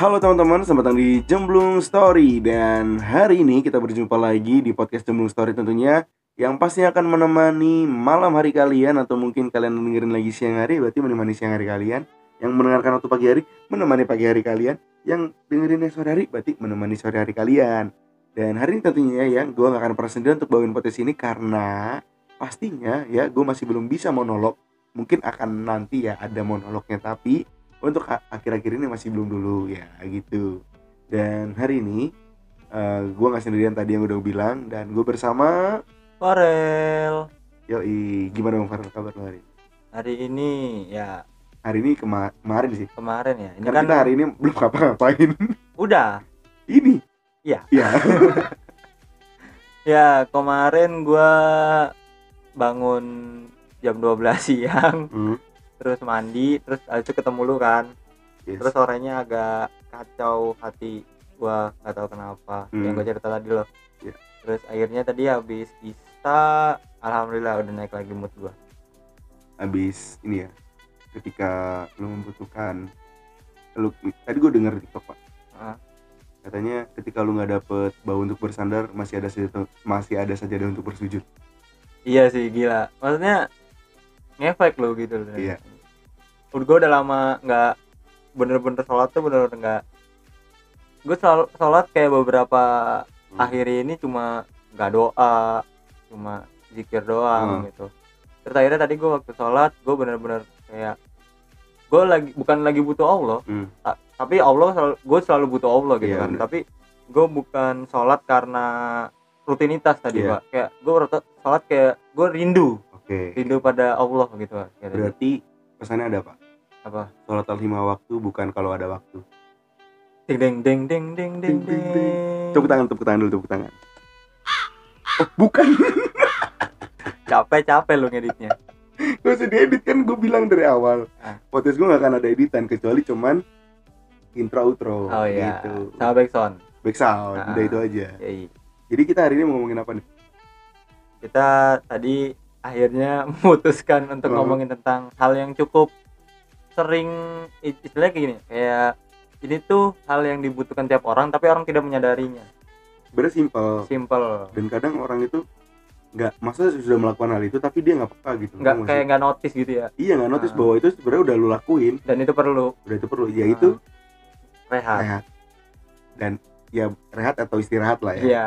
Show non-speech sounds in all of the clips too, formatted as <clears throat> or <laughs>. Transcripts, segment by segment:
Halo teman-teman, selamat datang di Jemblung Story. Dan hari ini kita berjumpa lagi di podcast Jemblung Story tentunya Yang pastinya akan menemani malam hari kalian Atau mungkin kalian dengerin lagi siang hari Berarti menemani siang hari kalian. Yang mendengarkan waktu pagi hari, menemani pagi hari kalian. Yang dengerin sore hari, berarti menemani sore hari kalian. Dan hari ini tentunya ya, gue gak akan pernah sendirian untuk bawain podcast ini Karena pastinya ya, gue masih belum bisa monolog. Mungkin akan nanti ya ada monolognya Tapi untuk akhir-akhir ini masih belum dulu ya gitu. Dan hari ini uh, gue nggak sendirian tadi yang udah gue bilang dan gue bersama Farel. Yoi gimana bang Farel? Kabar lo hari ini? hari ini ya. Hari ini kema- kemarin sih. Kemarin ya. Ini karena kan kita hari ini belum ngapa-ngapain. <laughs> Udah. Ini? Iya. ya <laughs> ya kemarin gua bangun jam 12 siang. Hmm, terus mandi terus itu ketemu lu kan yes. terus sorenya agak kacau hati gua nggak tahu kenapa Hmm. yang gua cerita tadi loh Iya. terus akhirnya tadi habis isa alhamdulillah udah naik lagi mood gua habis ini ya ketika lu membutuhkan lu tadi gue denger di TikTok pak Ah. katanya ketika lu nggak dapet bau untuk bersandar masih ada saja masih ada saja untuk bersujud iya sih gila maksudnya ngefek lo gitu loh Iya. udah gue udah lama nggak bener-bener sholat tuh bener-bener nggak gue sholat kayak beberapa Hmm. akhir ini cuma nggak doa cuma zikir doang Hmm. gitu terus akhirnya tadi gue waktu sholat gue bener-bener kayak gue lagi bukan lagi butuh Allah Hmm. ta- tapi Allah selalu, gue selalu butuh Allah gitu Iya, kan bener. tapi gue bukan sholat karena rutinitas tadi Iya. pak kayak gue sholat kayak gue rindu oke rindu pada Allah gitu tadi. Berarti pesannya ada pak? apa Sholat al lima waktu bukan kalau ada waktu. ding ding ding ding ding ding Ding, ding, Tepuk tangan, tepuk tangan dulu, tepuk tangan. Oh, bukan. <laughs> capek capek lu ngeditnya Gak usah diedit kan gue bilang dari awal. Ah. Podcast gue gak akan ada editan kecuali cuman intro outro oh iya gitu. sama backsound Back sound, Ah. udah itu aja. ya, iya. Jadi kita hari ini mau ngomongin apa nih? kita tadi akhirnya <laughs> memutuskan untuk Oh. ngomongin tentang hal yang cukup sering istilahnya kayak gini kayak ini tuh hal yang dibutuhkan tiap orang tapi orang tidak menyadarinya Sebenarnya simple simple dan kadang orang itu nggak masa sudah melakukan hal itu tapi dia nggak peka gitu. nggak kayak nggak notice gitu ya iya nggak notice Ah. bahwa itu sebenarnya udah lu lakuin, dan itu perlu udah itu perlu. Ya itu rehat rehat dan ya rehat atau istirahat lah ya. iya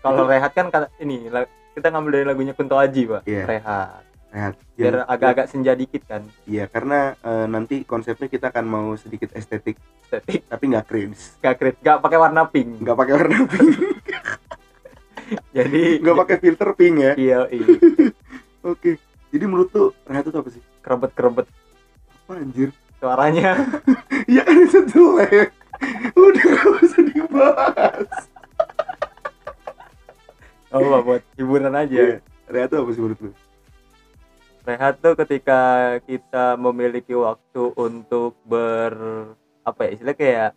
kalau rehat kan ini kita ngambil dari lagunya Kunto Aji pak Iya. rehat Rehat. biar agak-agak senja dikit kan Iya, karena eh, nanti konsepnya kita akan mau sedikit estetik, estetik tapi nggak cringe. gak krit gak pakai warna pink Nggak pakai warna pink, <laughs> jadi nggak pakai filter pink ya. iya iya <laughs> Oke. Jadi menurut tuh rehat itu apa sih? kerebet kerebet Apa anjir? suaranya <laughs> Iya kan itu jelek. Udah gak usah dibahas. Oh Pak, buat hiburan aja Iya. Rehat itu apa sih menurut lu? rehat tuh ketika kita memiliki waktu untuk ber apa ya istilah kayak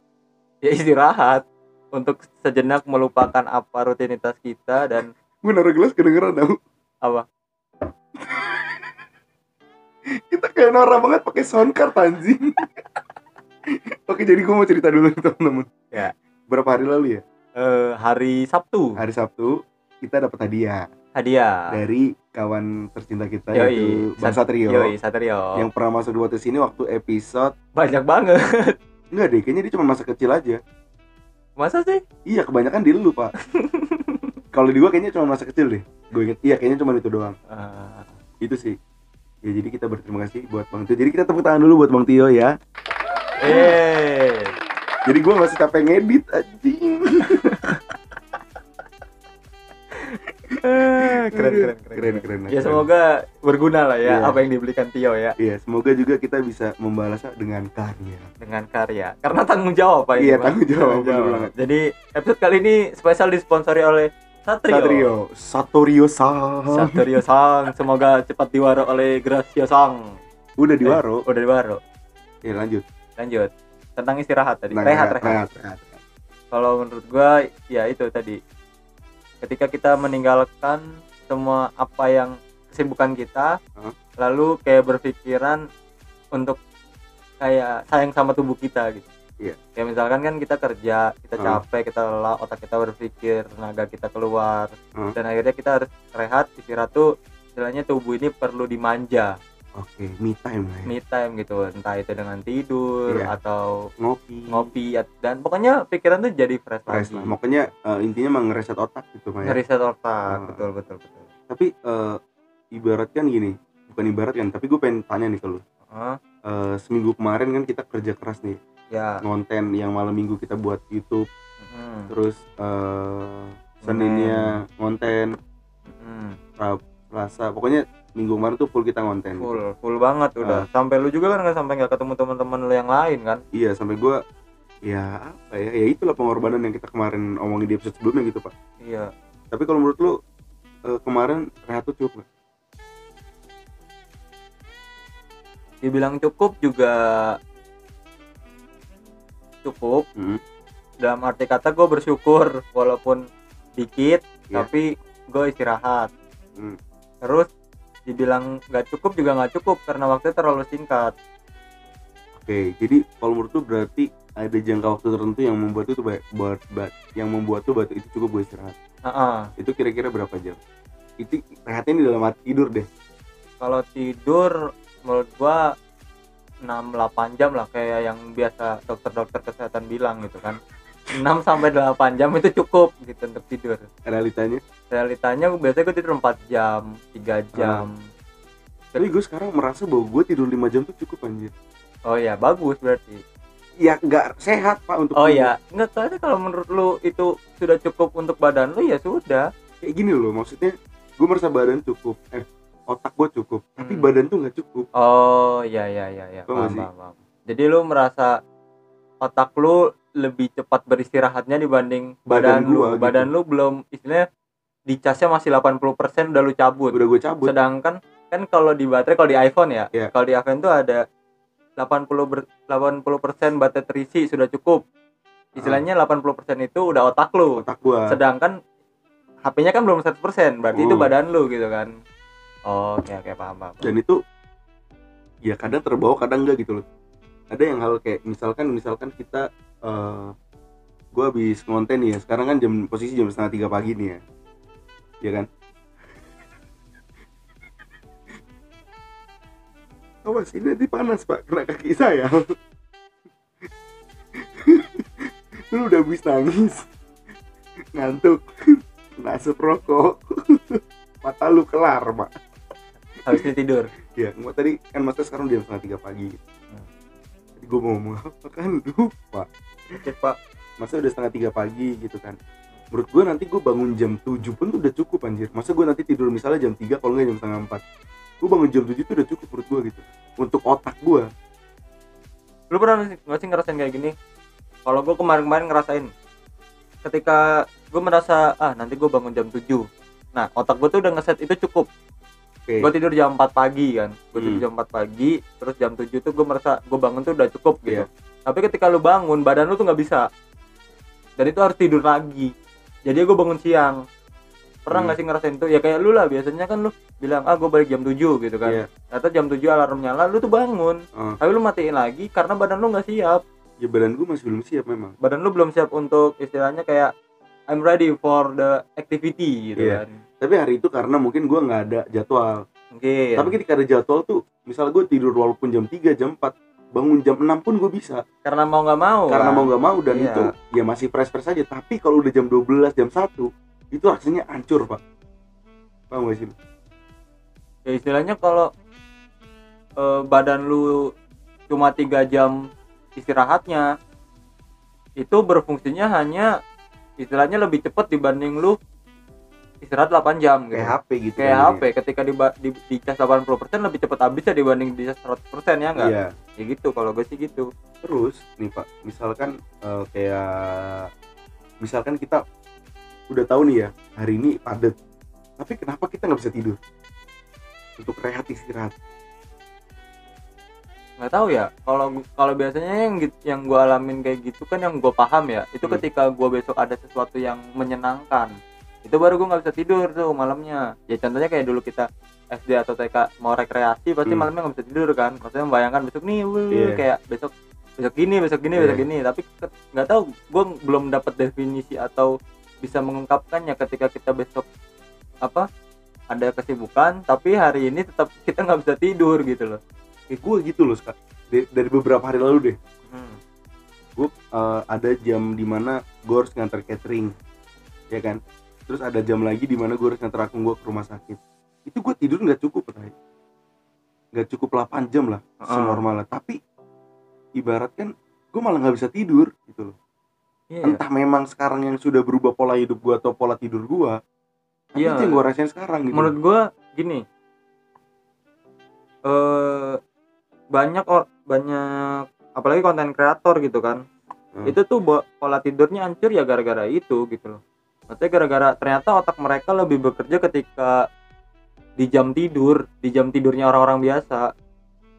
ya istirahat untuk sejenak melupakan apa rutinitas kita dan Gue naruh gelas kedengeran tau. apa <laughs> Kita kayak norak banget pakai sound card anjing. <laughs> Oke, jadi gue mau cerita dulu nih teman-teman. Ya. Berapa hari lalu ya? eh, hari Sabtu Hari Sabtu kita dapat hadiah. Hadiah. Dari kawan tercinta kita Yoi. yaitu Bang Sat- Satrio. Yoi, Satrio. Yang pernah masuk di podcast ini waktu episode banyak banget. Enggak deh kayaknya dia cuma masa kecil aja. Masa sih? Iya kebanyakan di lu pak. <laughs> Kalau di gua kayaknya cuma masa kecil deh. Gue inget iya kayaknya cuma itu doang. Ah, itu sih. Ya jadi kita berterima kasih buat Bang Tio. Jadi kita tepuk tangan dulu buat Bang Tio ya. Eh jadi gua masih capek ngedit anjing <laughs> keren keren keren, keren keren. ya semoga berguna lah ya Iya. apa yang dibelikan Tio ya. Iya semoga juga kita bisa membalasnya dengan karya. Dengan karya. Karena tanggung jawab pak Iya, Pak. tanggung jawab, bener banget. jadi episode kali ini spesial disponsori oleh Satrio. Satrio. Satorio Sang. Satrio Sang. Semoga cepat diwaro oleh Gracia Sang. Udah di Eh, udah diwaro. Ya lanjut. Lanjut. Tentang istirahat tadi. Nah, rehat rehat rehat, rehat, rehat. kalau menurut gua ya itu tadi ketika kita meninggalkan semua apa yang kesibukan kita Hah? lalu kayak berpikiran untuk kayak sayang sama tubuh kita gitu Iya. kayak misalkan kan kita kerja kita Hmm. capek kita lelah otak kita berpikir tenaga kita keluar Hmm. dan akhirnya kita harus rehat istirahat tuh istilahnya tubuh ini perlu dimanja oke me time lah ya. me time gitu entah itu dengan tidur Iya. atau ngopi ngopi dan pokoknya pikiran tuh jadi fresh Fresh lagi lah. makanya eh, intinya emang ngereset otak gitu Maya. ngeriset otak Hmm. betul betul betul tapi eh, ibarat kan gini bukan ibarat kan tapi gue pengen tanya nih ke lu Hah? Eh, seminggu kemarin kan kita kerja keras nih ya konten yang malam minggu kita buat YouTube mm, terus eh Seninnya ngonten mm. Rab- Selasa pokoknya minggu kemarin tuh full kita ngonten full full banget udah sampai lu juga kan nggak sampai nggak ketemu teman-teman lu yang lain kan iya sampai gua ya apa ya ya itulah pengorbanan yang kita kemarin omongin di episode sebelumnya gitu pak iya tapi kalau menurut lu eh, kemarin rehat tuh cukup nggak? dibilang cukup juga cukup Hmm. dalam arti kata gue bersyukur walaupun dikit Iya. tapi gue istirahat Hmm. terus dibilang nggak cukup juga nggak cukup karena waktunya terlalu singkat Oke, jadi kalau menurut lu berarti ada jangka waktu tertentu yang membuat itu ba- buat yang membuat tuh batu itu cukup buat istirahat. Heeh. Itu kira-kira berapa jam? Itu rehatnya di dalam hati tidur deh. kalau tidur menurut gua 6-8 jam lah kayak yang biasa dokter-dokter kesehatan bilang gitu kan 6 sampai 8 jam itu cukup gitu untuk tidur Realitanya. realitanya biasanya gue tidur 4 jam 3 jam Tapi gue sekarang merasa bahwa gue tidur 5 jam tuh cukup anjir. oh ya bagus berarti Ya nggak sehat pak untuk oh tubuh. ya nggak soalnya kalau menurut lu itu sudah cukup untuk badan lu ya sudah Kayak gini loh maksudnya gue merasa badan cukup. Eh otak gue cukup. Tapi Hmm. badan tuh nggak cukup. oh ya ya ya ya Paham paham, paham. jadi lu merasa otak lu lebih cepat beristirahatnya dibanding Badan badan, lu gua gitu. badan lu belum istilahnya dicasnya masih 80% udah lu cabut Udah gue cabut. sedangkan kan kalau di baterai kalau di iPhone ya Iya. kalau di iPhone tuh ada 80 ber, 80% baterai terisi sudah cukup istilahnya 80% itu udah otak lu Otak gue. sedangkan HP-nya kan belum 100% berarti itu Hmm. badan lu gitu kan oh, oke oke paham paham dan itu ya kadang terbawa kadang enggak gitu loh ada yang hal kayak misalkan misalkan kita eh gue habis ngonten nih ya sekarang kan jam posisi jam setengah tiga pagi nih ya. Ya kan? <laughs> Awas ini nanti panas pak. Kena kaki saya. <laughs> Lu udah habis nangis. Ngantuk. Kena asap rokok mata lu kelar pak habisnya tidur? Ya, gua tadi kan maksudnya sekarang jam setengah tiga pagi. Gue mau ngomong apa kan lupa. oke pak Masa udah setengah tiga pagi gitu kan. Menurut gue nanti gue bangun jam 7 pun tuh udah cukup anjir. Masa gue nanti tidur misalnya jam 3 kalau nggak jam setengah 4. Gue bangun jam 7 tuh udah cukup menurut gue gitu. Untuk otak gue. lu pernah nggak sih- ngerasain kayak gini kalau gue kemarin-kemarin ngerasain ketika gue merasa ah nanti gue bangun jam 7 nah otak gue tuh udah ngeset itu cukup Oke. gue tidur jam 4 pagi kan gue tidur Hmm. jam 4 pagi terus jam 7 tuh gue merasa gue bangun tuh udah cukup gitu Iya. tapi ketika lu bangun badan lu tuh nggak bisa dan itu harus tidur lagi jadi gue bangun siang pernah Hmm. nggak sih ngerasain tuh ya kayak lu lah biasanya kan lu bilang ah gue balik jam 7 gitu kan Iya. ternyata jam 7 alarm nyala lu tuh bangun Oh, tapi lu matiin lagi karena badan lu nggak siap ya badan gue masih belum siap memang. badan lu belum siap untuk istilahnya kayak I'm ready for the activity gitu Iya. kan Tapi hari itu karena mungkin gue nggak ada jadwal. mungkin Tapi ketika ada jadwal tuh, misalnya gue tidur walaupun jam 3, jam 4, bangun jam 6 pun gue bisa. karena mau nggak mau karena kan? mau nggak mau dan Iya. itu ya masih fresh fresh aja tapi kalau udah jam 12 jam 1 itu rasanya hancur pak paham gak sih ya istilahnya kalau eh, badan lu cuma tiga jam istirahatnya itu berfungsinya hanya istilahnya lebih cepat dibanding lu istirahat 8 jam gitu. Kayak HP gitu kayak kan, HP ketika di di, di cas 80% lebih cepat habisnya dibanding di cas 100% ya enggak iya. Ya gitu kalau gue sih gitu. Terus nih pak misalkan eh, kayak misalkan kita udah tahu nih ya hari ini padat tapi kenapa kita nggak bisa tidur? Untuk rehat istirahat. Nggak tahu ya kalau kalau biasanya yang yang gue alamin kayak gitu kan yang gue paham ya itu Hmm. ketika gue besok ada sesuatu yang menyenangkan itu baru gue nggak bisa tidur tuh malamnya ya contohnya kayak dulu kita SD atau TK mau rekreasi pasti Hmm. malamnya nggak bisa tidur kan maksudnya membayangkan besok nih wuh, Iya. kayak besok besok gini besok gini Iya. besok gini tapi nggak tahu gue belum dapat definisi atau bisa mengungkapkannya ketika kita besok apa ada kesibukan tapi hari ini tetap kita nggak bisa tidur gitu loh kayak gue gitu loh Ska. dari, beberapa hari lalu deh hmm. gue eh, ada jam di mana gue harus nganter catering ya kan terus ada jam lagi di mana gue harus nganter akun gue ke rumah sakit itu gue tidur nggak cukup Ray. nggak cukup 8 jam lah Heeh. senormalnya tapi ibarat kan gue malah nggak bisa tidur gitu loh iya entah memang sekarang yang sudah berubah pola hidup gue atau pola tidur gue Iya. itu yang gue rasain sekarang gitu menurut gue gini eh banyak or banyak apalagi konten kreator gitu kan Hmm. itu tuh pola tidurnya hancur ya gara-gara itu gitu loh maksudnya gara-gara ternyata otak mereka lebih bekerja ketika di jam tidur di jam tidurnya orang-orang biasa.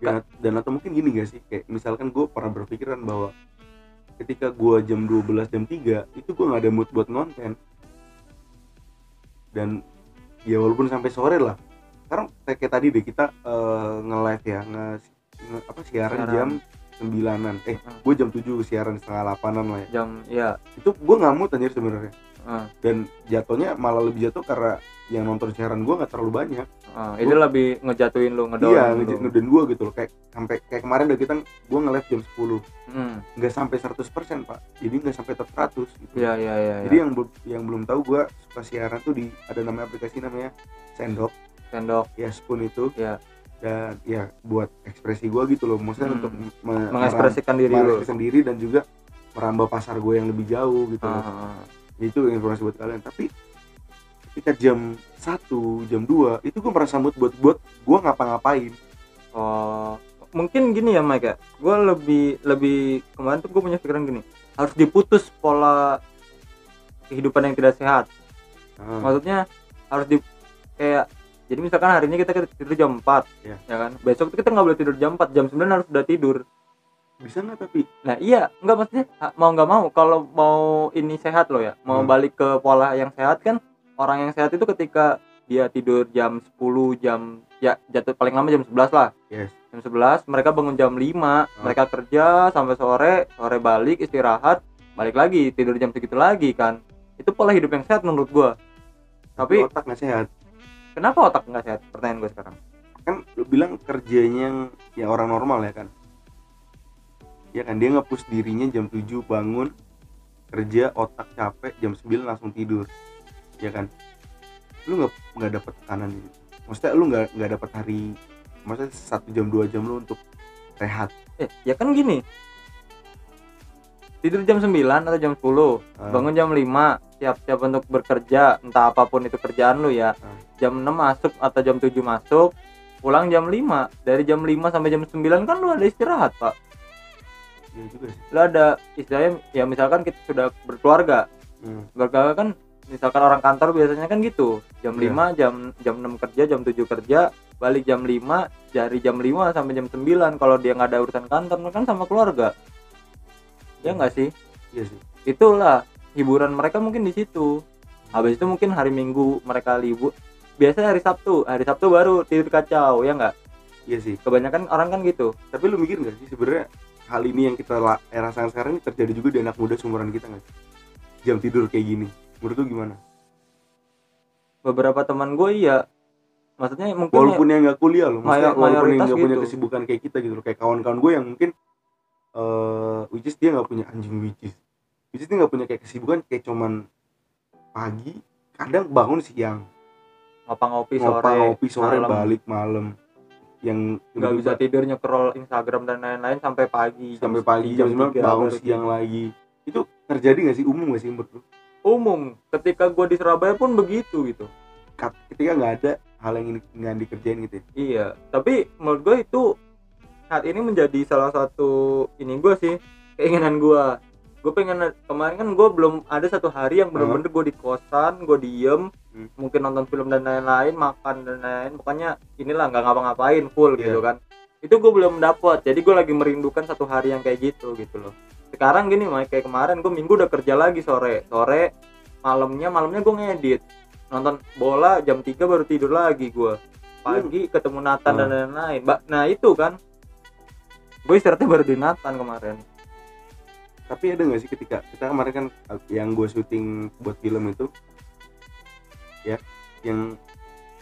Dan, dan atau mungkin gini gak sih? Kayak misalkan gue pernah berpikiran bahwa ketika gue jam 12 jam 3 itu gue nggak ada mood buat ngonten dan ya walaupun sampai sore lah. Sekarang kayak, kayak tadi deh kita eh, nge-live ya nge, nge- apa siaran, Siaran. jam sembilanan. Eh gue jam 7 siaran setengah 8an lah ya. Jam ya itu gue nggak mood anjir sebenarnya eh, dan jatuhnya malah lebih jatuh karena yang nonton siaran gue nggak terlalu banyak. Eh, itu lebih ngejatuhin lu ngedown iya ngeden gue gitu loh. Kayak sampai kayak kemarin udah kita gue nge-live jam 10 hmm. nggak sampai 100% pak. Jadi nggak sampai top 100 gitu. Iya iya iya jadi ya. yang belum yang belum tahu gue suka siaran tuh di ada namanya aplikasi namanya Sendok. Sendok. Ya Spoon itu. Iya. dan ya buat ekspresi gue gitu loh. Maksudnya Hmm. untuk me- mengekspresikan diri mengekspresikan diri dan juga merambah pasar gue yang lebih jauh gitu loh. Itu informasi buat kalian tapi ketika jam 1 jam 2 itu gue merasa mood buat buat gue ngapa-ngapain Oh, mungkin gini ya Mike ya. Gue lebih lebih kemarin tuh gue punya pikiran gini. Harus diputus pola kehidupan yang tidak sehat. Nah, Maksudnya harus di kayak jadi misalkan hari ini kita tidur jam 4 Iya. ya kan. Besok kita nggak boleh tidur jam 4, jam 9 harus udah tidur. Bisa nggak tapi? Nah, iya, nggak maksudnya ha- mau nggak mau kalau mau ini sehat loh ya. Mau Hmm. balik ke pola yang sehat kan orang yang sehat itu ketika dia tidur jam 10 jam ya jatuh paling lama jam 11 lah. Yes. Jam 11 mereka bangun jam 5 mereka kerja sampai sore sore balik istirahat balik lagi tidur jam segitu lagi kan. Itu pola hidup yang sehat menurut gua. Tapi otak nggak sehat. kenapa otak nggak sehat? Pertanyaan gue sekarang. Kan lu bilang kerjanya yang ya orang normal ya kan ya kan dia nge-push dirinya jam 7 bangun kerja otak capek jam 9 langsung tidur. Ya kan? Lu nggak nggak dapat tekanan gitu maksudnya lu nggak nggak dapat hari maksudnya satu jam dua jam lu untuk rehat. Eh ya kan gini. Tidur jam 9 atau jam 10 Ah, bangun jam 5 siap-siap untuk bekerja entah apa pun itu kerjaan lu ya. Ah. jam 6 masuk atau jam 7 masuk pulang jam 5 dari jam 5 sampai jam 9 kan lu ada istirahat pak iya juga lu ada istilahnya ya misalkan kita sudah berkeluarga. Hmm. berkeluarga kan misalkan orang kantor biasanya kan gitu. Jam Iya. 5 jam jam 6 kerja jam 7 kerja balik jam 5 dari jam 5 sampai jam 9 kalau dia nggak ada urusan kantor kan sama keluarga. Ya nggak sih? Iya sih. Itulah hiburan mereka mungkin di situ. Habis itu mungkin hari minggu mereka libur. Biasanya hari sabtu hari sabtu baru tidur kacau ya nggak? Iya sih. Kebanyakan orang kan gitu. Tapi lu mikir nggak sih sebenarnya hal ini yang kita rasakan sekarang ini terjadi juga di anak muda seumuran kita nggak sih? jam tidur kayak gini menurut lu gimana beberapa teman gue iya maksudnya mungkin walaupun yang nggak kuliah loh maksudnya walaupun yang nggak punya gitu. kesibukan kayak kita gitu loh kayak kawan-kawan gue yang mungkin eh which is dia nggak punya anjing which is which is dia nggak punya kayak kesibukan kayak cuman pagi kadang bangun siang ngopi sore ngopi ngopi sore malam. balik malam yang nggak bisa tidur nyekrol Instagram dan lain-lain sampai pagi sampai pagi jam 9 tiga bangun siang lagi. Itu terjadi nggak sih? Umum nggak sih menurut lu? Umum. Ketika gue di Surabaya pun begitu gitu. Ketika nggak ada hal yang nggak dikerjain gitu ya? Iya. Tapi menurut gue itu saat ini menjadi salah satu ini gue sih keinginan gue gue pengen kemarin kan gue belum ada satu hari yang bener-bener gue di kosan gue diem Hmm. mungkin nonton film dan lain-lain makan dan lain-lain pokoknya inilah nggak ngapa-ngapain full Iya. gitu kan. Itu gue belum dapet jadi gue lagi merindukan satu hari yang kayak gitu gitu loh. Sekarang gini Mike, kayak kemarin gue minggu udah kerja lagi sore. Sore malamnya malamnya gue ngedit. Nonton bola jam 3 baru tidur lagi gue pagi ketemu Nathan dan Hmm. lain-lain. Ba- nah itu kan. Gue istirahatnya baru di Nathan kemarin. Tapi ada nggak sih ketika kita kemarin kan yang gue syuting buat film itu ya yang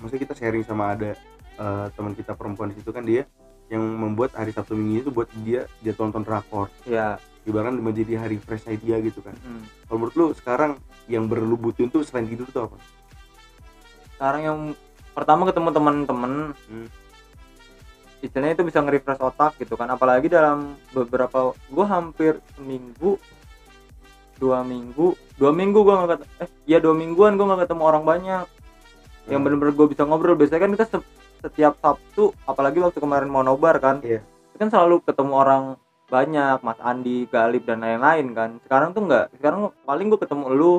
maksudnya kita sharing sama ada eh, teman kita perempuan di situ kan dia yang membuat hari Sabtu Minggu itu buat dia dia tonton rakor ya ibaratnya menjadi hari fresh dia gitu kan. Hmm. kalau menurut lu sekarang yang perlu butuhin tuh selain tidur tuh apa? Sekarang yang pertama ketemu teman-teman. Hmm. istilahnya itu bisa nge-refresh otak gitu kan. Apalagi dalam beberapa gue hampir seminggu dua minggu dua minggu gue nggak ket- eh ya dua mingguan gue nggak ketemu orang banyak. Yang Hmm. bener-bener gue bisa ngobrol. Biasanya kan kita se- setiap Sabtu apalagi waktu kemarin mau nobar kan Iya. itu kan selalu ketemu orang banyak Mas Andi Galib dan lain-lain kan. Sekarang tuh enggak sekarang paling gue ketemu lu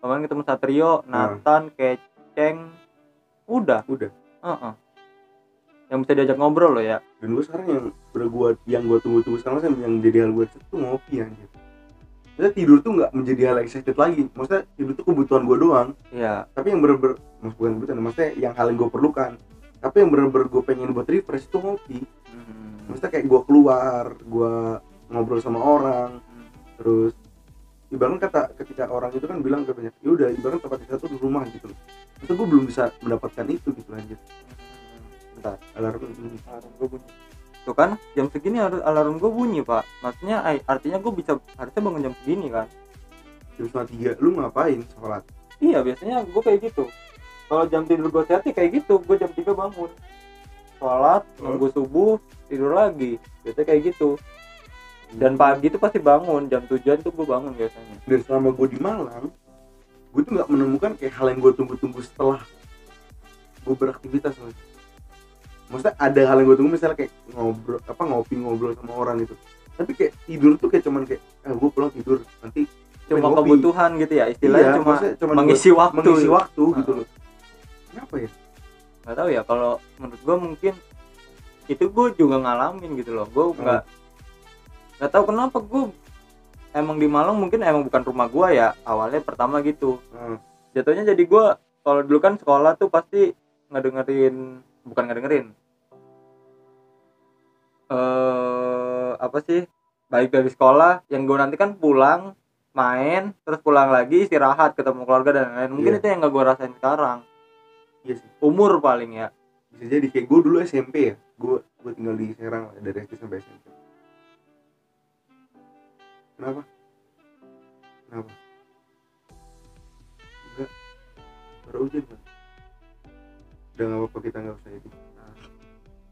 kemarin ketemu Satrio Nathan Keceng udah. Udah. Heeh. yang bisa diajak ngobrol loh ya. Dan gue sekarang yang udah gua yang gue tunggu-tunggu sekarang yang jadi hal gue tuh ngopi anjir Maksudnya tidur tuh nggak menjadi hal excited lagi. Maksudnya tidur tuh kebutuhan gue doang. Iya. Tapi yang bener-bener bukan kebutuhan maksudnya yang hal yang gue perlukan. Tapi yang bener-bener gue pengen buat refresh itu ngopi. Hmm. maksudnya kayak gue keluar gue ngobrol sama orang. Terus ibaratnya kata ketika orang itu kan bilang ke banyak ya udah ibaratnya tempat kita tuh di rumah gitu. Maksudnya gue belum bisa mendapatkan itu gitu anjir. Bentar alarm alarm gue bunyi tuh kan. Jam segini harus alarm gue bunyi pak. Maksudnya artinya gue bisa harusnya bangun jam segini kan. Jam setengah tiga lu ngapain sholat? Iya biasanya gue kayak gitu. Kalau jam tidur gue sehat sih kayak gitu gue jam 3 bangun. Sholat Hmm. nunggu subuh tidur lagi. Biasanya kayak gitu. Dan pagi tuh pasti bangun jam tujuan tuh gue bangun biasanya. Dan selama gue di Malang gue tuh nggak menemukan kayak hal yang gue tunggu-tunggu setelah gue beraktivitas Mas. Maksudnya ada hal yang gue tunggu misalnya kayak ngobrol apa ngopi ngobrol sama orang gitu. Tapi kayak tidur tuh kayak cuman kayak ah gue pulang tidur nanti cuma ngopi. kebutuhan gitu ya istilahnya Iya, cuma cuman mengisi waktu. mengisi waktu gitu Ah. loh kenapa ya? Nggak tahu ya kalau menurut gue mungkin itu gue juga ngalamin gitu loh. Gue nggak nggak tahu kenapa gue emang di Malang mungkin emang bukan rumah gue ya awalnya pertama gitu. Ah, jatuhnya jadi gue kalau dulu kan sekolah tuh pasti ngedengerin bukan ngedengerin eh apa sih baik dari sekolah yang gue nanti kan pulang main terus pulang lagi istirahat ketemu keluarga dan lain-lain. Mungkin Iya. itu yang gak gue rasain sekarang. Iya sih. Umur paling ya. Bisa jadi kayak gue dulu SMP ya. Gue gue tinggal di Serang dari SD sampai SMP kenapa? Kenapa? Enggak. Baru hujan kan udah nggak apa-apa kita nggak usah itu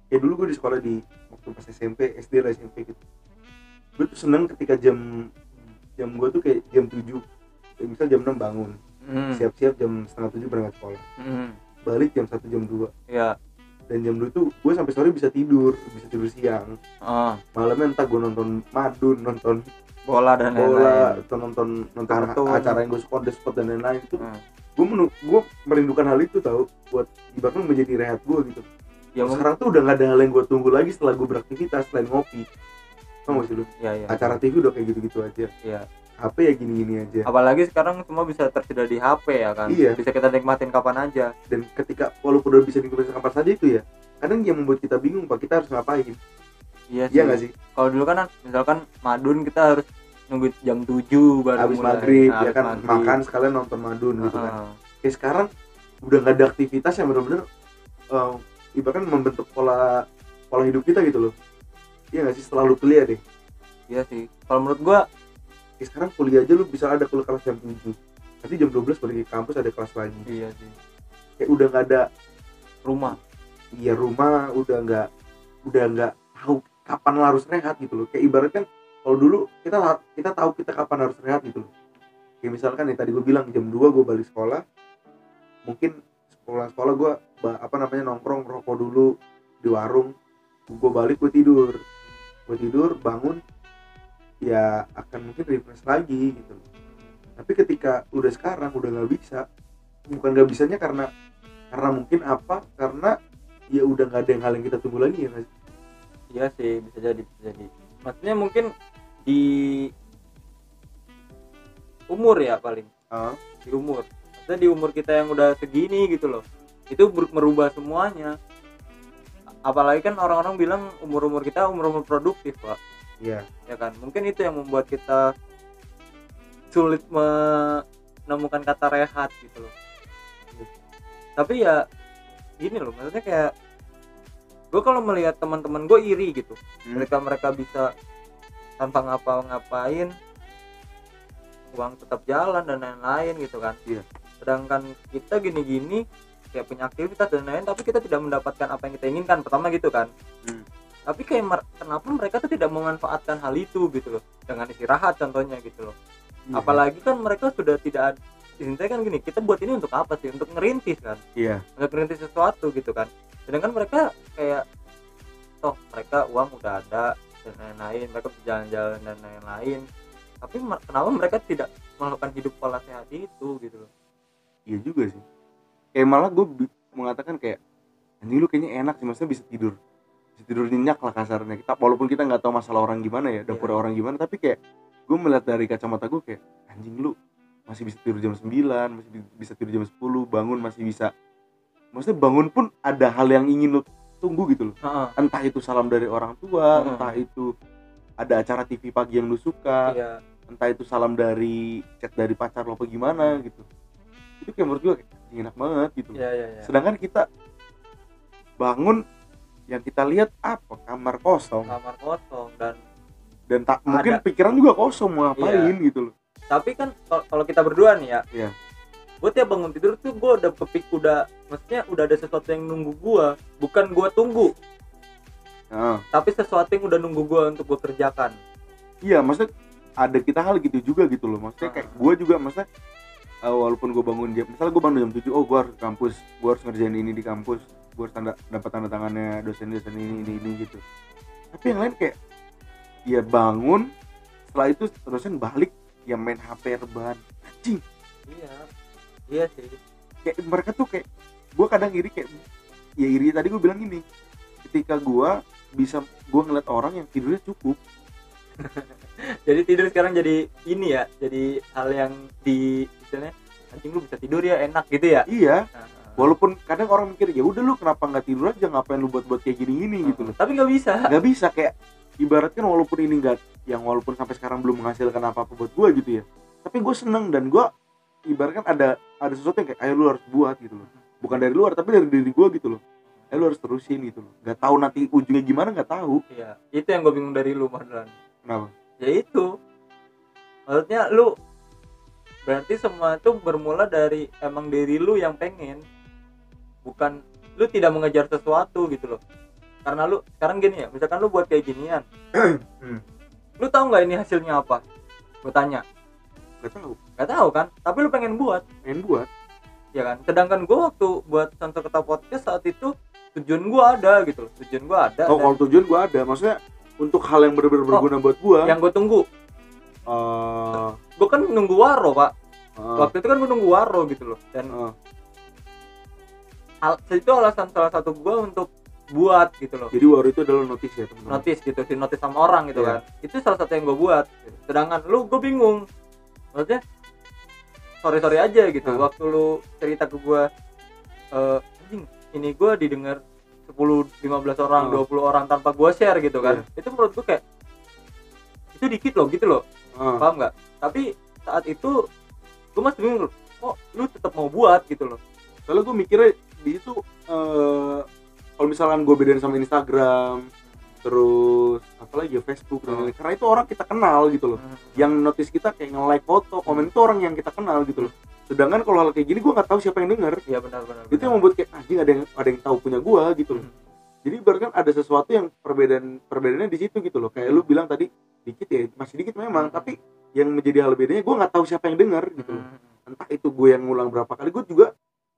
ya dulu gue di sekolah di waktu pas SMP SD lah SMP gitu. Gue tuh seneng ketika jam jam gue tuh kayak jam 7 kayak misal jam 6 bangun. Hmm. siap-siap jam setengah tujuh berangkat sekolah. Hmm. balik jam 1 jam 2 ya dan jam 2 tuh gue sampai sore bisa tidur bisa tidur siang. Ah. Malamnya entah gue nonton madun nonton bola dan bola lain-lain. atau nonton nonton Kartun. acara yang gue suka the spot dan lain-lain itu Hmm. gue gue merindukan hal itu tau buat ibaratnya menjadi rehat gue gitu ya sekarang tuh udah gak ada hal yang gue tunggu lagi setelah gue beraktivitas selain ngopi. Tau gak sih lu? Ya ya acara TV udah kayak gitu-gitu aja. Ya HP ya gini-gini aja. Apalagi sekarang semua bisa tersedia di HP ya kan? Iya. bisa kita nikmatin kapan aja. Dan ketika walaupun udah bisa dinikmati kapan saja itu ya kadang yang membuat kita bingung pak kita harus ngapain? Iya sih. iya gak sih? Kalau dulu kan misalkan madun kita harus nunggu jam 7 baru habis mulai. maghrib Nah, ya kan? maghrib. makan sekalian nonton madun gitu kan. Kayak sekarang udah nggak ada aktivitas yang benar-benar uh, ibaratkan membentuk pola pola hidup kita gitu loh. Iya nggak sih? Setelah lu kuliah deh. Iya sih. Kalau menurut gua kayak sekarang kuliah aja lu bisa ada kuliah kelas jam 7 nanti jam 12 balik ke kampus ada kelas lagi. Iya sih. Kayak udah nggak ada rumah. Iya rumah udah nggak udah nggak tahu kapan harus rehat gitu loh. Kayak ibaratkan kalau dulu kita kita tahu kita kapan harus rehat gitu loh. Kayak misalkan yang tadi gue bilang jam 2 gue balik sekolah mungkin sekolah sekolah gue apa namanya nongkrong rokok dulu di warung. Gue balik gue tidur. Gue tidur bangun ya akan mungkin refresh lagi gitu. Tapi ketika udah sekarang udah nggak bisa. Bukan nggak bisanya karena karena mungkin apa? Karena ya udah nggak ada yang hal yang kita tunggu lagi ya sih? iya sih bisa jadi bisa jadi. Maksudnya mungkin di umur ya paling. Ah. di umur. Maksudnya di umur kita yang udah segini gitu loh itu merubah semuanya. Apalagi kan orang-orang bilang umur-umur kita umur-umur produktif pak. Iya. Ya kan? Mungkin itu yang membuat kita sulit menemukan kata rehat gitu loh. Tapi ya gini loh maksudnya kayak gue kalau melihat teman-teman gue iri gitu. Hmm. mereka mereka bisa tanpa ngapa-ngapain uang tetap jalan dan lain-lain gitu kan. Iya. sedangkan kita gini-gini kayak punya aktivitas dan lain-lain tapi kita tidak mendapatkan apa yang kita inginkan pertama gitu kan. Hmm. tapi kayak kenapa mereka tuh tidak memanfaatkan hal itu gitu loh dengan istirahat contohnya gitu loh. Iya. apalagi kan mereka sudah tidak intinya kan gini kita buat ini untuk apa sih? Untuk ngerintis kan? Iya. Untuk ngerintis sesuatu gitu kan. Sedangkan mereka kayak toh mereka uang udah ada dan lain-lain mereka bisa jalan-jalan dan lain-lain. Tapi kenapa mereka tidak melakukan hidup pola sehat itu gitu loh? Iya juga sih kayak malah gue mengatakan kayak anjing lu kayaknya enak sih maksudnya bisa tidur. Bisa tidur nyenyak lah kasarnya. Kita walaupun kita nggak tahu masalah orang gimana ya dapur Iya. orang gimana tapi kayak gue melihat dari kacamata gue kayak anjing lu masih bisa tidur jam 9 masih bi- bisa tidur jam 10 bangun masih bisa. Maksudnya bangun pun ada hal yang ingin lu tunggu gitu loh. Heeh, entah itu salam dari orang tua Mm-mm. entah itu ada acara TV pagi yang lu suka iya. entah itu salam dari chat dari pacar lo apa gimana gitu. Itu kayak menurut gue kayak enak banget gitu. Iya iya iya. Sedangkan kita bangun yang kita lihat apa? Kamar kosong. Kamar kosong dan dan tak mungkin pikiran juga kosong mau ngapain gitu loh. Tapi kan kal- kalau kita berdua nih ya Iya. gue tiap bangun tidur tuh gue udah kepik udah maksudnya udah ada sesuatu yang nunggu gue bukan gue tunggu. Nah, tapi sesuatu yang udah nunggu gue untuk gue kerjakan. Iya maksudnya ada kita hal gitu juga gitu loh. Maksudnya kayak gue juga maksudnya eh, walaupun gue bangun jam misalnya gue bangun jam 7 oh gue harus ke kampus gue harus ngerjain ini di kampus gue harus tanda dapat tanda tangannya dosen-dosen ini ini ini gitu. Tapi yang lain kayak ya bangun setelah itu dosen balik ya main HP rebahan. Anjing. Iya. Iya sih. Kayak mereka tuh kayak gue kadang iri kayak ya iri tadi gue bilang gini ketika gue bisa gue ngeliat orang yang tidurnya cukup <laughs> jadi tidur sekarang jadi ini ya jadi hal yang di misalnya anjing lu bisa tidur ya enak gitu ya? Iya. Nah, walaupun kadang orang mikir ya udah lu kenapa nggak tidur aja? Ngapain lu buat buat kayak gini gini gitu loh. Tapi nggak bisa. Nggak bisa kayak ibaratkan walaupun ini nggak yang walaupun sampai sekarang belum menghasilkan apa apa buat gue gitu ya. Tapi gue seneng dan gue ibaratkan ada ada sesuatu yang kayak ayo lu harus buat gitu loh. Bukan dari luar tapi dari diri gue gitu loh. Ayo lu harus terusin gitu loh. Nggak tahu nanti ujungnya gimana nggak tahu. Iya itu yang gue bingung dari lu Marlan kenapa? Ya itu. Maksudnya lu berarti semua itu bermula dari emang diri lu yang pengen. Bukan lu tidak mengejar sesuatu gitu loh. Karena lu sekarang gini ya misalkan lu buat kayak ginian. <clears throat> Hmm. lu tahu nggak ini hasilnya apa? Gue tanya. Nggak tahu. Nggak tahu kan? Tapi lu pengen buat. Pengen buat? Ya kan? Sedangkan gue waktu buat Santo Keta Podcast saat itu tujuan gue ada gitu loh. Tujuan gue ada oh dan kalau tujuan gue ada. Maksudnya untuk hal yang benar-benar Oh, berguna buat gue yang gue tunggu. Eh. Gue kan nunggu waro pak. Eh, waktu itu kan gue nunggu waro gitu loh dan eh, al itu alasan salah satu gue untuk buat gitu loh. Jadi waru itu adalah notis ya teman-teman? Notis gitu di notis sama orang gitu Iya. kan. Itu salah satu yang gue buat. Sedangkan lu gue bingung. Maksudnya sorry sorry aja gitu. Hmm. waktu lu cerita ke gue eh anjing ini gue didengar 10 15 orang Hmm. 20 orang tanpa gue share gitu kan. Iya. itu menurut gue kayak itu dikit loh gitu loh. Eh, paham nggak? Tapi saat itu gue masih bingung kok lu tetap mau buat gitu loh. Soalnya gue mikirnya di situ eh kalau misalkan gue bedain sama Instagram terus apalagi ya Facebook dan Hmm. lain-lain. karena itu orang kita kenal gitu loh yang notice kita kayak nge-like foto komen itu orang yang kita kenal gitu loh sedangkan kalau hal kayak gini gue nggak tahu siapa yang denger iya benar benar itu yang membuat kayak anjing ada yang ada yang tahu punya gue gitu loh Hmm. jadi ibaratkan ada sesuatu yang perbedaan perbedaannya di situ gitu loh kayak lu bilang tadi dikit ya masih dikit memang Hmm. tapi yang menjadi hal bedanya gue nggak tahu siapa yang denger gitu loh Hmm. entah itu gue yang ngulang berapa kali gue juga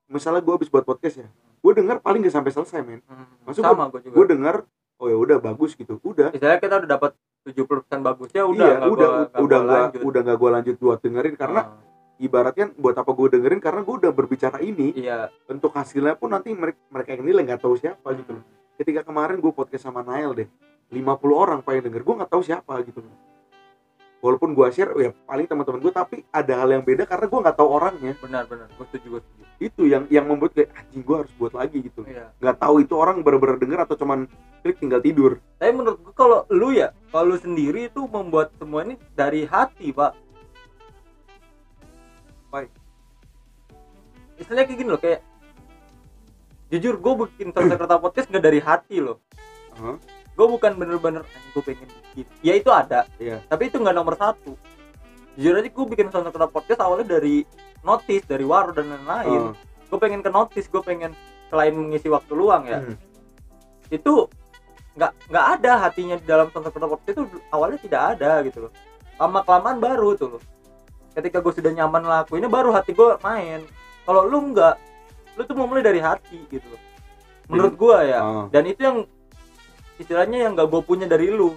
misalnya gue habis buat podcast ya gue denger paling gak sampai selesai men Hmm. Maksud gue gue denger oh ya udah bagus gitu. Udah. Misalnya kita udah dapat 70% bagusnya udah iya nggak udah gua- udah gua nggak lanjut. udah nggak gue lanjut buat dengerin karena Ah, ibaratnya buat apa gue dengerin? Karena gue udah berbicara ini iya. untuk hasilnya pun nanti mereka mereka yang nilai nggak tahu siapa gitu. Loh ketika kemarin gue podcast sama Nail deh 50 orang yang denger gue nggak tahu siapa gitu. loh walaupun gue share ya paling teman-teman gue tapi ada hal yang beda karena gue nggak tahu orangnya. Benar benar. Gue setuju gue setuju. Itu yang yang membuat kayak anjing gue harus buat lagi gitu. Iya. Nggak tahu itu orang bener-bener denger atau cuman klik tinggal tidur. Tapi menurut gue kalau lu ya kalau lu sendiri itu membuat semua ini dari hati pak. Why? istilahnya kayak gini loh kayak jujur gue bikin Kerta podcast nggak dari hati loh. Hah? Gue bukan bener-bener gue pengen bikin. Ya itu ada. Iya. tapi itu nggak nomor satu. Jujur aja gue bikin Kerta podcast awalnya dari notis dari waru dan lain-lain. Oh. gue pengen ke notis gue pengen selain mengisi waktu luang ya. Hmm. itu nggak nggak ada hatinya di dalam Kerta podcast itu awalnya tidak ada gitu loh. Lama kelamaan baru tuh loh. Ketika gue sudah nyaman lakuinnya baru hati gue main. Kalau lu nggak lu tuh memulai dari hati gitu loh. Menurut gue ya. Oh. dan itu yang istilahnya yang gak gue punya dari lu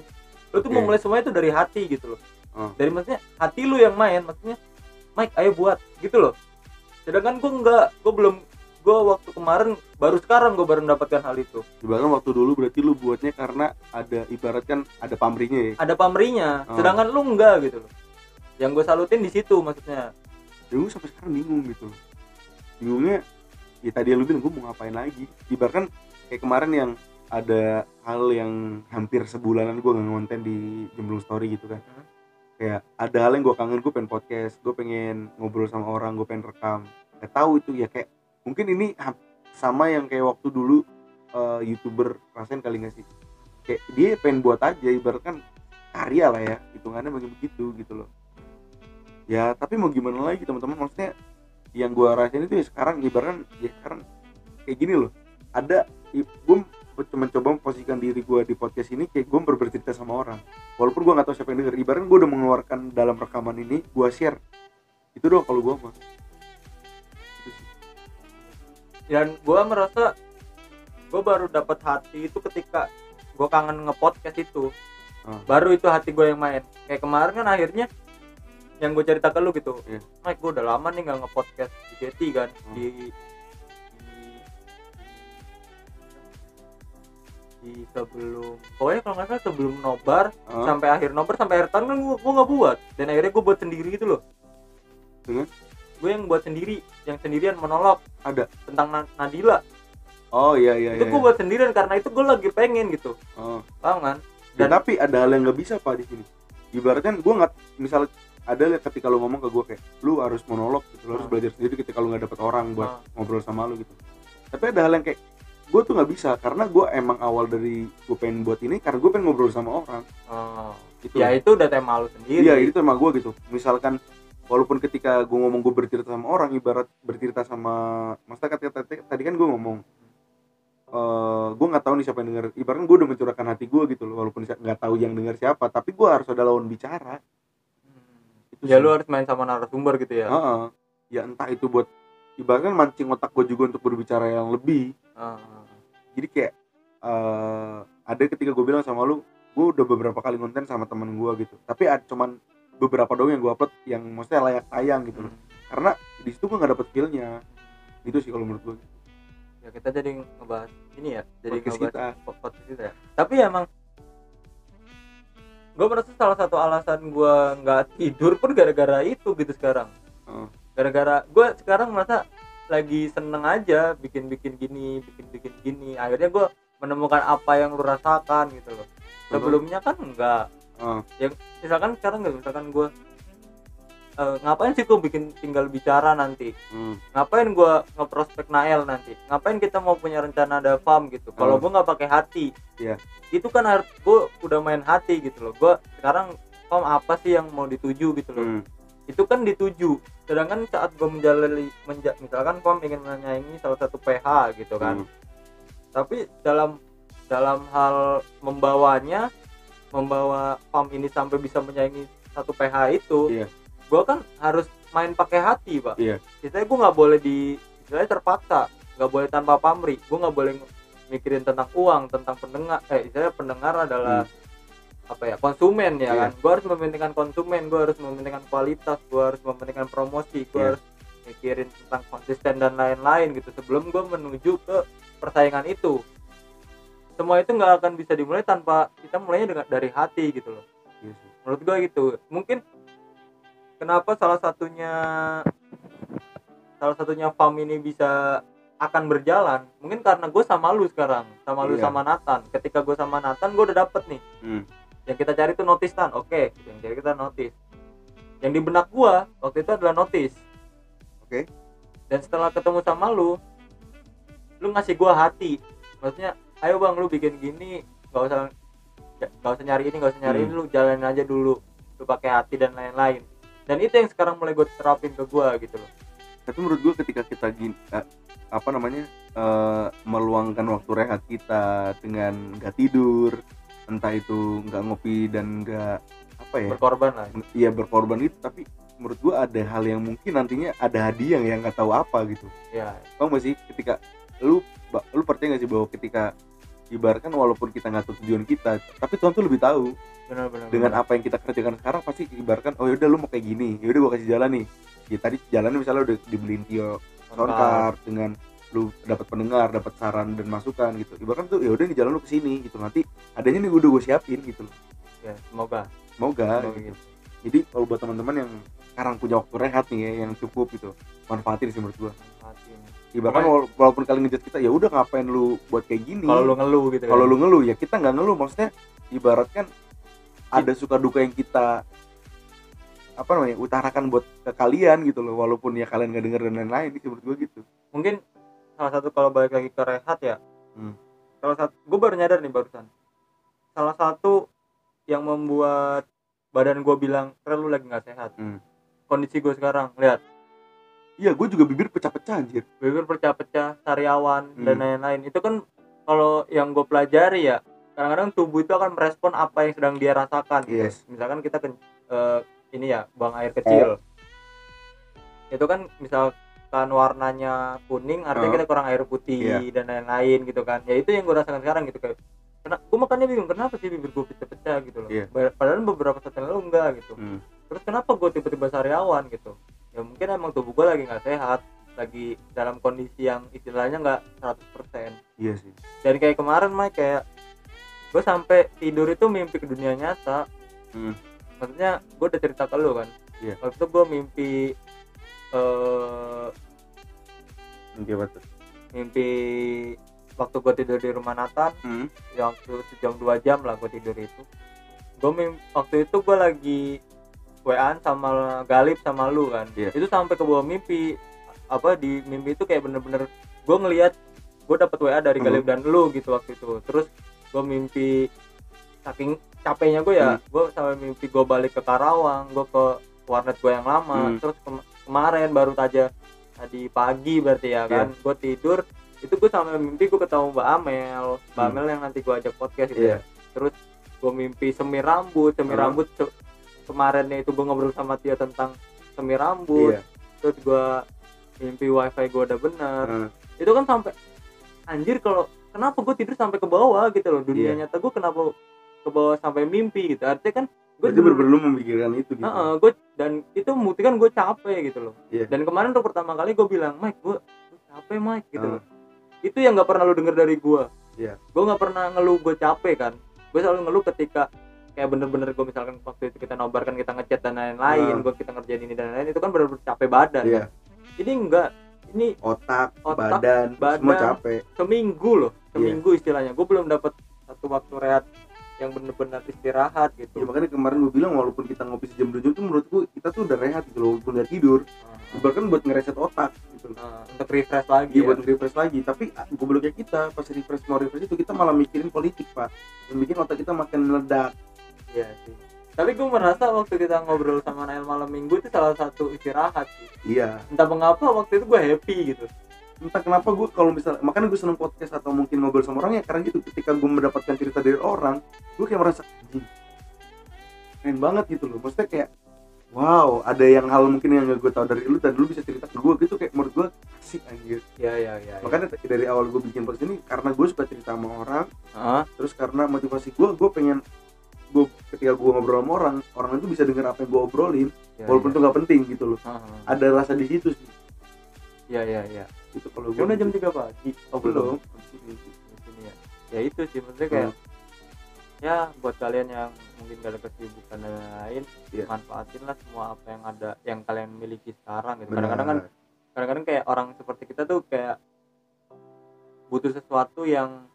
lu tuh Oke. memulai semuanya itu dari hati gitu loh Oh. dari maksudnya hati lu yang main maksudnya Mike ayo buat gitu loh sedangkan gue nggak gue belum gue waktu kemarin baru sekarang gue baru mendapatkan hal itu Bahkan waktu dulu berarti lu buatnya karena ada ibaratkan ada pamrihnya ya. ada pamrinya Oh. sedangkan lu enggak gitu loh yang gue salutin di situ maksudnya Ya gue sampai sekarang bingung gitu. Bingungnya ya tadi yang lu bilang gue mau ngapain lagi. Ibaratkan kayak kemarin yang ada hal yang hampir sebulanan gue nggak ngonten di Jemblung Story gitu kan. Hmm. Kayak ada hal yang gue kangen gue pengen podcast, gue pengen ngobrol sama orang, gue pengen rekam. Gak tahu itu ya kayak mungkin ini sama yang kayak waktu dulu eh, youtuber rasain kali nggak sih kayak dia pengen buat aja ibaratkan karya lah ya hitungannya bagi begitu gitu loh ya tapi mau gimana lagi teman-teman maksudnya yang gua rasain itu ya sekarang ibaratkan ya sekarang kayak gini loh ada gue mencoba memposisikan diri gua di podcast ini kayak gue bercerita sama orang walaupun gua nggak tahu siapa yang denger ibaratkan gue udah mengeluarkan dalam rekaman ini gua share itu doang kalau gua mah dan gue merasa gue baru dapat hati itu ketika gue kangen ngepodcast itu Ah. baru itu hati gue yang main kayak kemarin kan akhirnya yang gue cerita ke lu gitu Iya. Mike gue udah lama nih nggak ngepodcast di Jeti kan Hmm. di, di sebelum pokoknya kalau nggak salah sebelum nobar Ah, sampai akhir nobar sampai akhir tahun kan gue nggak buat dan akhirnya gue buat sendiri gitu loh Dengan? gue yang buat sendiri yang sendirian monolog Ada? tentang Na- Nadila oh iya iya itu iya gue buat sendirian karena itu gue lagi pengen gitu oh. paham kan Ya, Dan- tapi ada hal yang nggak bisa pak di sini ibaratkan gue nggak misal ada ketika lu ngomong ke gue kayak lu harus monolog gitu lu harus Ah. belajar sendiri ketika lu nggak dapet orang buat Ah. ngobrol sama lu gitu tapi ada hal yang kayak gue tuh nggak bisa karena gue emang awal dari gue pengen buat ini karena gue pengen ngobrol sama orang Oh. itu ya itu udah tema lu sendiri iya itu emang gue gitu misalkan walaupun ketika gue ngomong gue bercerita sama orang ibarat bercerita sama maksudnya kata tadi kan gue ngomong eh gue nggak tahu nih siapa yang denger ibaratnya gue udah mencurahkan hati gue gitu loh walaupun nggak tahu yang denger siapa tapi gue harus ada lawan bicara Hmm. Itu ya sih. lu harus main sama narasumber gitu ya Heeh. ya entah itu buat ibaratnya mancing otak gue juga untuk berbicara yang lebih. Jadi kayak eh ada ketika gue bilang sama lu gue udah beberapa kali konten sama temen gue gitu tapi ada cuman beberapa doang yang gue upload yang maksudnya layak tayang gitu loh Hmm. karena di situ gue nggak dapet feelnya itu sih kalau menurut gue ya kita jadi ngebahas ini ya jadi Podcast ngebahas kita. po- podcast kita ya tapi emang gue merasa salah satu alasan gue nggak tidur pun gara-gara itu gitu sekarang Heeh. gara-gara gue sekarang merasa lagi seneng aja bikin-bikin gini bikin-bikin gini akhirnya gue menemukan apa yang lu rasakan gitu loh sebelumnya kan enggak Heeh. yang misalkan sekarang nggak misalkan gue eh, ngapain sih gue bikin tinggal bicara nanti Hmm. ngapain gua ngeprospek Nael nanti ngapain kita mau punya rencana ada farm gitu kalau Hmm. gua nggak pakai hati Iya. itu kan harus gua udah main hati gitu loh gua sekarang farm apa sih yang mau dituju gitu loh Hmm. Itu kan dituju sedangkan saat gua menjalani menja, misalkan farm ingin menyaingi salah satu PH gitu kan Hmm. tapi dalam dalam hal membawanya membawa farm ini sampai bisa menyaingi satu PH itu Iya. gua kan harus main pakai hati pak Iya. istilahnya gue nggak boleh di istilahnya terpaksa nggak boleh tanpa pamrih gue nggak boleh mikirin tentang uang tentang pendengar eh istilahnya pendengar adalah apa ya konsumen ya Iya. kan gue harus mementingkan konsumen gue harus mementingkan kualitas gue harus mementingkan promosi gue Iya. harus mikirin tentang konsisten dan lain-lain gitu sebelum gue menuju ke persaingan itu semua itu nggak akan bisa dimulai tanpa kita mulainya dengan dari hati gitu loh Iya sih. menurut gua gitu mungkin kenapa salah satunya salah satunya farm ini bisa akan berjalan mungkin karena gue sama lu sekarang sama lu Iya. sama Nathan ketika gue sama Nathan gue udah dapet nih Hmm. Yang kita cari tuh notice tan. Oke yang cari kita notice. Yang di benak gua waktu itu adalah notice. Oke. dan setelah ketemu sama lu lu ngasih gua hati. Maksudnya ayo bang lu bikin gini nggak usah nggak usah nyari ini nggak usah nyari Hmm. ini lu jalanin aja dulu. Lu pakai hati dan lain-lain. Dan itu yang sekarang mulai gue terapin ke gua gitu loh. Tapi menurut gue ketika kita gini eh, apa namanya eh, meluangkan waktu rehat kita dengan nggak tidur entah itu nggak ngopi dan nggak apa ya berkorban lah. iya berkorban itu tapi menurut gue ada hal yang mungkin nantinya ada hadiah yang nggak tahu apa gitu. Ya Paham gak sih ketika lu lu percaya gak sih bahwa ketika ibaratkan walaupun kita nggak tahu tujuan kita tapi Tuhan tuh lebih tahu benar-benar dengan apa yang kita kerjakan sekarang pasti ibaratkan oh yaudah lu mau kayak gini yaudah gua kasih jalan nih. Ya tadi jalan misalnya udah dibeliin Tio soundcard dengan lu dapat pendengar dapat saran dan masukan gitu. Ibaratkan tuh ya udah nih jalan lu ke sini gitu. Nanti adanya nih udah gue siapin gitu loh. Ya semoga. Semoga semoga gitu. gitu. jadi kalau buat teman-teman yang sekarang punya waktu rehat nih ya yang cukup gitu manfaatin sih menurut ini. ibaratkan Makanya- wala- walaupun kalian ngejat kita ya udah ngapain lu buat kayak gini? Kalau lu ngeluh gitu kalau kan. lu ngeluh ya kita nggak ngeluh. Maksudnya ibaratkan ada suka duka yang kita apa namanya utarakan buat ke kalian gitu loh. Walaupun ya kalian nggak denger dan lain-lain sih menurut gua gitu. Mungkin salah satu kalau balik lagi ke rehat ya Hmm. salah satu gue baru nyadar nih barusan salah satu yang membuat badan gue bilang "Rel, lu lagi nggak sehat Hmm. kondisi gue sekarang lihat iya gue juga bibir pecah-pecah anjir bibir pecah-pecah sariawan Hmm. dan lain-lain itu kan kalau yang gue pelajari ya kadang-kadang tubuh itu akan merespon apa yang sedang dia rasakan gitu. Yes. misalkan kita ken- eh, ini ya buang air kecil itu kan misalkan warnanya kuning artinya Oh. kita kurang air putih Iya. dan lain-lain gitu kan ya itu yang gue rasakan sekarang gitu kayak kena, gue makanya bingung kenapa sih bibir gue pecah-pecah gitu loh. Ba- padahal beberapa saat yang lalu enggak gitu Hmm. terus kenapa gue tiba-tiba sariawan gitu ya mungkin emang tubuh gue lagi nggak sehat lagi dalam kondisi yang istilahnya nggak 100% iya sih dan kayak kemarin Mike kayak gue sampai tidur itu mimpi ke dunia nyata Hmm. maksudnya gue udah cerita ke lu kan Iya. waktu itu gue mimpi eh Oke betul mimpi waktu gue tidur di rumah Nathan hmm. yang waktu sejam dua jam lah gue tidur itu gue mimpi waktu itu gue lagi WA sama Galip sama lu kan Iya. itu sampai ke bawah mimpi apa di mimpi itu kayak bener-bener gue ngelihat gue dapet WA dari Hmm. Galip dan lu gitu waktu itu terus gue mimpi saking capeknya gue ya Hmm. gue sampai mimpi gue balik ke Karawang gue ke warnet gue yang lama Hmm. terus kem- kemarin baru saja tadi pagi berarti ya kan Iya. gue tidur itu gue sampai mimpi gue ketemu Mbak Amel Mbak Hmm. Amel yang nanti gue ajak podcast itu Iya. ya terus gue mimpi semir rambut semir Hmm. rambut se- kemarinnya itu gue ngobrol sama Tia tentang semir rambut iya terus gue mimpi wifi gue udah bener Hmm. itu kan sampai anjir kalau kenapa gue tidur sampai ke bawah gitu loh dunia Iya. nyata gue kenapa ke bawah sampai mimpi gitu artinya kan berarti bener-bener lu memikirkan itu gitu Heeh, gue dan itu membuktikan gue capek gitu loh Iya. dan kemarin untuk pertama kali gue bilang Mike gue gue capek Mike gitu Heeh. loh itu yang nggak pernah lu denger dari gue Iya. gue nggak pernah ngeluh gue capek kan gue selalu ngeluh ketika kayak bener-bener gue misalkan waktu itu kita nobarkan kita ngechat dan lain-lain Heeh. gue kita ngerjain ini dan lain-lain itu kan bener-bener capek badan Iya. ini enggak ini otak, Otak, badan, badan. semua capek seminggu loh Iya. seminggu istilahnya gue belum dapat satu waktu rehat yang bener-bener istirahat ya gitu makanya kemarin gue bilang walaupun kita ngopi sejam dua jam tuh menurut gue kita tuh udah rehat gitu loh walaupun udah tidur Heeh. bahkan buat ngereset otak gitu Heeh, untuk refresh lagi Iya ya. buat refresh lagi tapi gobloknya kita pas refresh mau refresh itu kita malah mikirin politik pak yang bikin otak kita makin meledak Iya sih. Tapi gue merasa waktu kita ngobrol sama Nail malam minggu itu salah satu istirahat sih. iya Entah mengapa waktu itu gue happy gitu. Entah kenapa gue kalau misal makanya gue seneng podcast atau mungkin ngobrol sama orang ya karena gitu ketika gue mendapatkan cerita dari orang gue kayak merasa keren banget gitu loh maksudnya kayak wow ada yang hal mungkin yang gak gue tahu dari lu dan lu bisa cerita ke gue gitu kayak menurut gue asik anjir Iya iya iya. makanya dari awal gue bikin podcast ini karena gue suka cerita sama orang terus karena motivasi gue gue pengen gue ketika gue ngobrol sama orang orang itu bisa dengar apa yang gue obrolin Iya, walaupun iya. itu nggak penting gitu loh Heeh. ada rasa di situ sih Iya iya iya. itu kalau gue udah jam 3 pagi. oh belum Di sini ya. Ya itu sih maksudnya kayak ya buat kalian yang mungkin gak ada kesibukan dan lain Iya. manfaatin lah semua apa yang ada yang kalian miliki sekarang gitu kadang-kadang kan kadang-kadang kayak orang seperti kita tuh kayak butuh sesuatu yang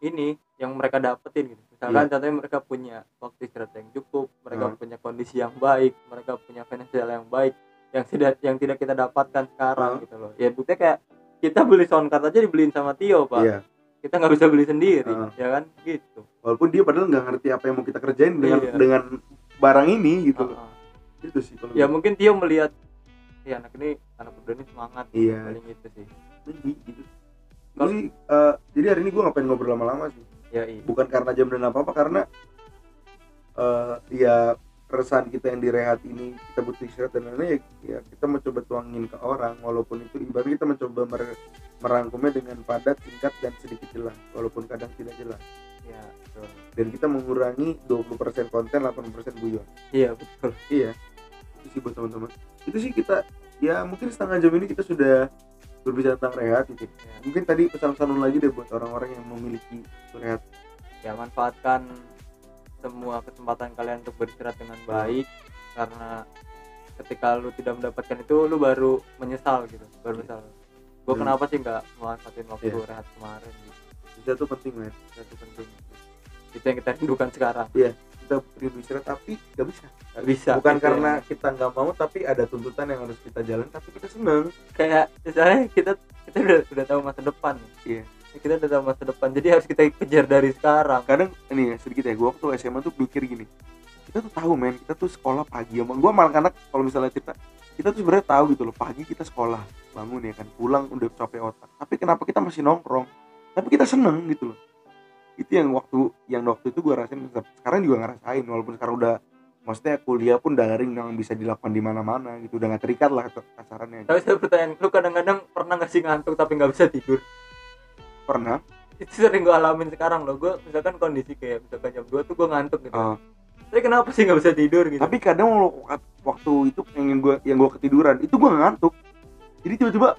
ini yang mereka dapetin gitu misalkan Iya. contohnya mereka punya waktu istirahat yang cukup mereka Hmm. punya kondisi yang baik mereka punya finansial yang baik yang tidak yang tidak kita dapatkan sekarang Hmm. gitu loh ya buktinya kayak kita beli soundcard aja dibeliin sama Tio pak iya kita nggak bisa beli sendiri Hmm. ya kan gitu walaupun dia padahal nggak ngerti apa yang mau kita kerjain dengan Iya. dengan barang ini gitu loh. Uh-uh. itu sih kalau ya mungkin Tio melihat ya anak ini anak muda ini semangat Iya. paling gitu sih Maybe, gitu Kalau- jadi eh, jadi hari ini gue ngapain ngobrol lama-lama sih ya iya bukan karena jam dan apa apa karena eh ya keresahan kita yang direhat ini kita butuh istirahat dan lain-lain ya, ya kita mencoba tuangin ke orang walaupun itu ibarat kita mencoba mer- merangkumnya dengan padat singkat dan sedikit jelas walaupun kadang tidak jelas. Ya betul. Dan kita mengurangi 20% konten 80% guyon. Iya betul. Iya itu sih buat teman-teman. Itu sih kita ya mungkin setengah jam ini kita sudah berbicara tentang rehat gitu. Ya. mungkin tadi pesan-pesan lagi deh buat orang-orang yang memiliki rehat. Ya manfaatkan semua kesempatan kalian untuk beristirahat dengan baik karena ketika lu tidak mendapatkan itu lu baru menyesal gitu baru menyesal gue Hmm. kenapa sih nggak manfaatin waktu Iya. rehat kemarin gitu bisa tuh penting men itu penting itu yang kita rindukan sekarang kita rindu istirahat tapi gak bisa nggak bisa bukan gitu karena ya. kita nggak mau tapi ada tuntutan yang harus kita jalan tapi kita seneng kayak misalnya kita kita udah udah tahu masa depan. Iya. Ya, kita udah tahu masa depan jadi harus kita kejar dari sekarang. Kadang ini ya sedikit ya gue waktu SMA tuh mikir gini kita tuh tahu men kita tuh sekolah pagi sama gue malah karena kalau misalnya cerita kita tuh sebenarnya tahu gitu loh pagi kita sekolah bangun ya kan pulang udah capek otak. Tapi kenapa kita masih nongkrong? Tapi kita seneng gitu loh. Itu yang waktu yang waktu itu gue rasain sekarang juga ngerasain walaupun sekarang udah maksudnya kuliah pun daring yang bisa dilakukan di mana-mana gitu udah nggak terikat lah kasarannya. Tapi saya pertanyaan lu kadang-kadang pernah nggak sih ngantuk tapi nggak bisa tidur pernah. Itu sering gue alamin sekarang loh. Gue misalkan kondisi kayak misalkan jam 2 tuh gue ngantuk gitu. Oh. tapi kenapa sih nggak bisa tidur gitu? Tapi kadang wak- waktu itu pengen gue yang gue ketiduran itu gue ngantuk. Jadi tiba-tiba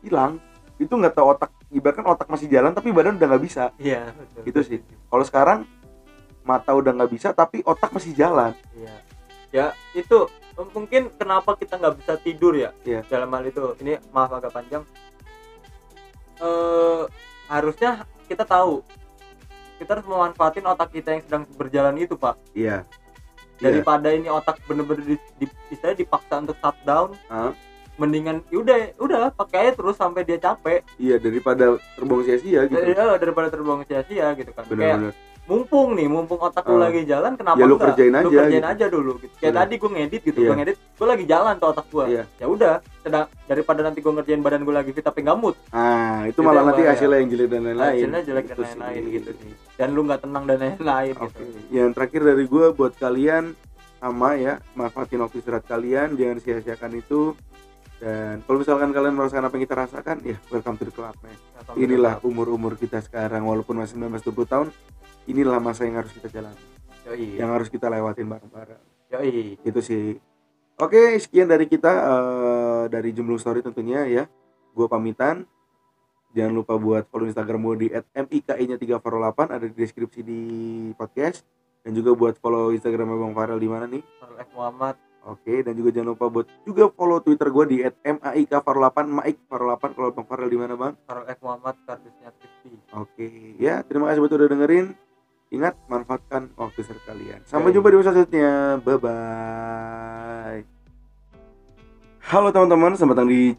hilang. Itu nggak tahu otak ibaratkan otak masih jalan tapi badan udah nggak bisa. Iya betul. Itu sih. kalau sekarang mata udah nggak bisa tapi otak masih jalan. Iya. Ya itu mungkin kenapa kita nggak bisa tidur ya? Iya. dalam hal itu. Ini maaf agak panjang. Eh harusnya kita tahu. Kita harus memanfaatin otak kita yang sedang berjalan itu pak. Iya. Daripada ini otak bener-bener di, di, istilahnya dipaksa untuk shutdown Hah? mendingan yaudah udah pakai aja terus sampai dia capek. Iya daripada terbuang sia-sia gitu. Dari- daripada terbuang sia-sia gitu kan. Kayak benar-benar mumpung nih mumpung otak lu Ah. lagi jalan kenapa Ya, lu enggak? kerjain lu aja kerjain gitu. aja dulu gitu kayak Bener. tadi gue ngedit gitu Iya. gue ngedit gue lagi jalan tuh otak gue Iya. ya udah sedang daripada nanti gue ngerjain badan gue lagi fit tapi nggak mood ah itu Itu malah nanti bahaya. hasilnya yang jelek dan lain-lain hasilnya jelek dan Itu lain-lain gitu sih dan lu nggak tenang dan lain-lain Oke. gitu Yang terakhir dari gue buat kalian sama ya manfaatin waktu istirahat kalian jangan sia-siakan itu dan kalau misalkan kalian merasakan apa yang kita rasakan ya welcome to the club man. Inilah umur-umur kita sekarang walaupun masih 19-20 tahun inilah masa yang harus kita jalani. Yoi. Yang harus kita lewatin bareng-bareng. Yoi. Itu sih. Oke sekian dari kita eh, dari Jumlung Story tentunya ya. Gue pamitan. Jangan lupa buat follow Instagram gue di @miki-nya 348 ada di deskripsi di podcast. Dan juga buat follow Instagram Bang Farel di mana nih? Farul F Muhammad Oke, dan juga jangan lupa buat juga follow Twitter gue di @maikfarol8, maik farol8 kalau Bang Farel di mana, Bang? Farul F Muhammad kardusnya Trifty Oke, ya terima kasih buat udah dengerin. Ingat manfaatkan waktu istirahat kalian. Sampai Oke. jumpa di episode selanjutnya. Bye bye. Halo teman-teman, selamat datang di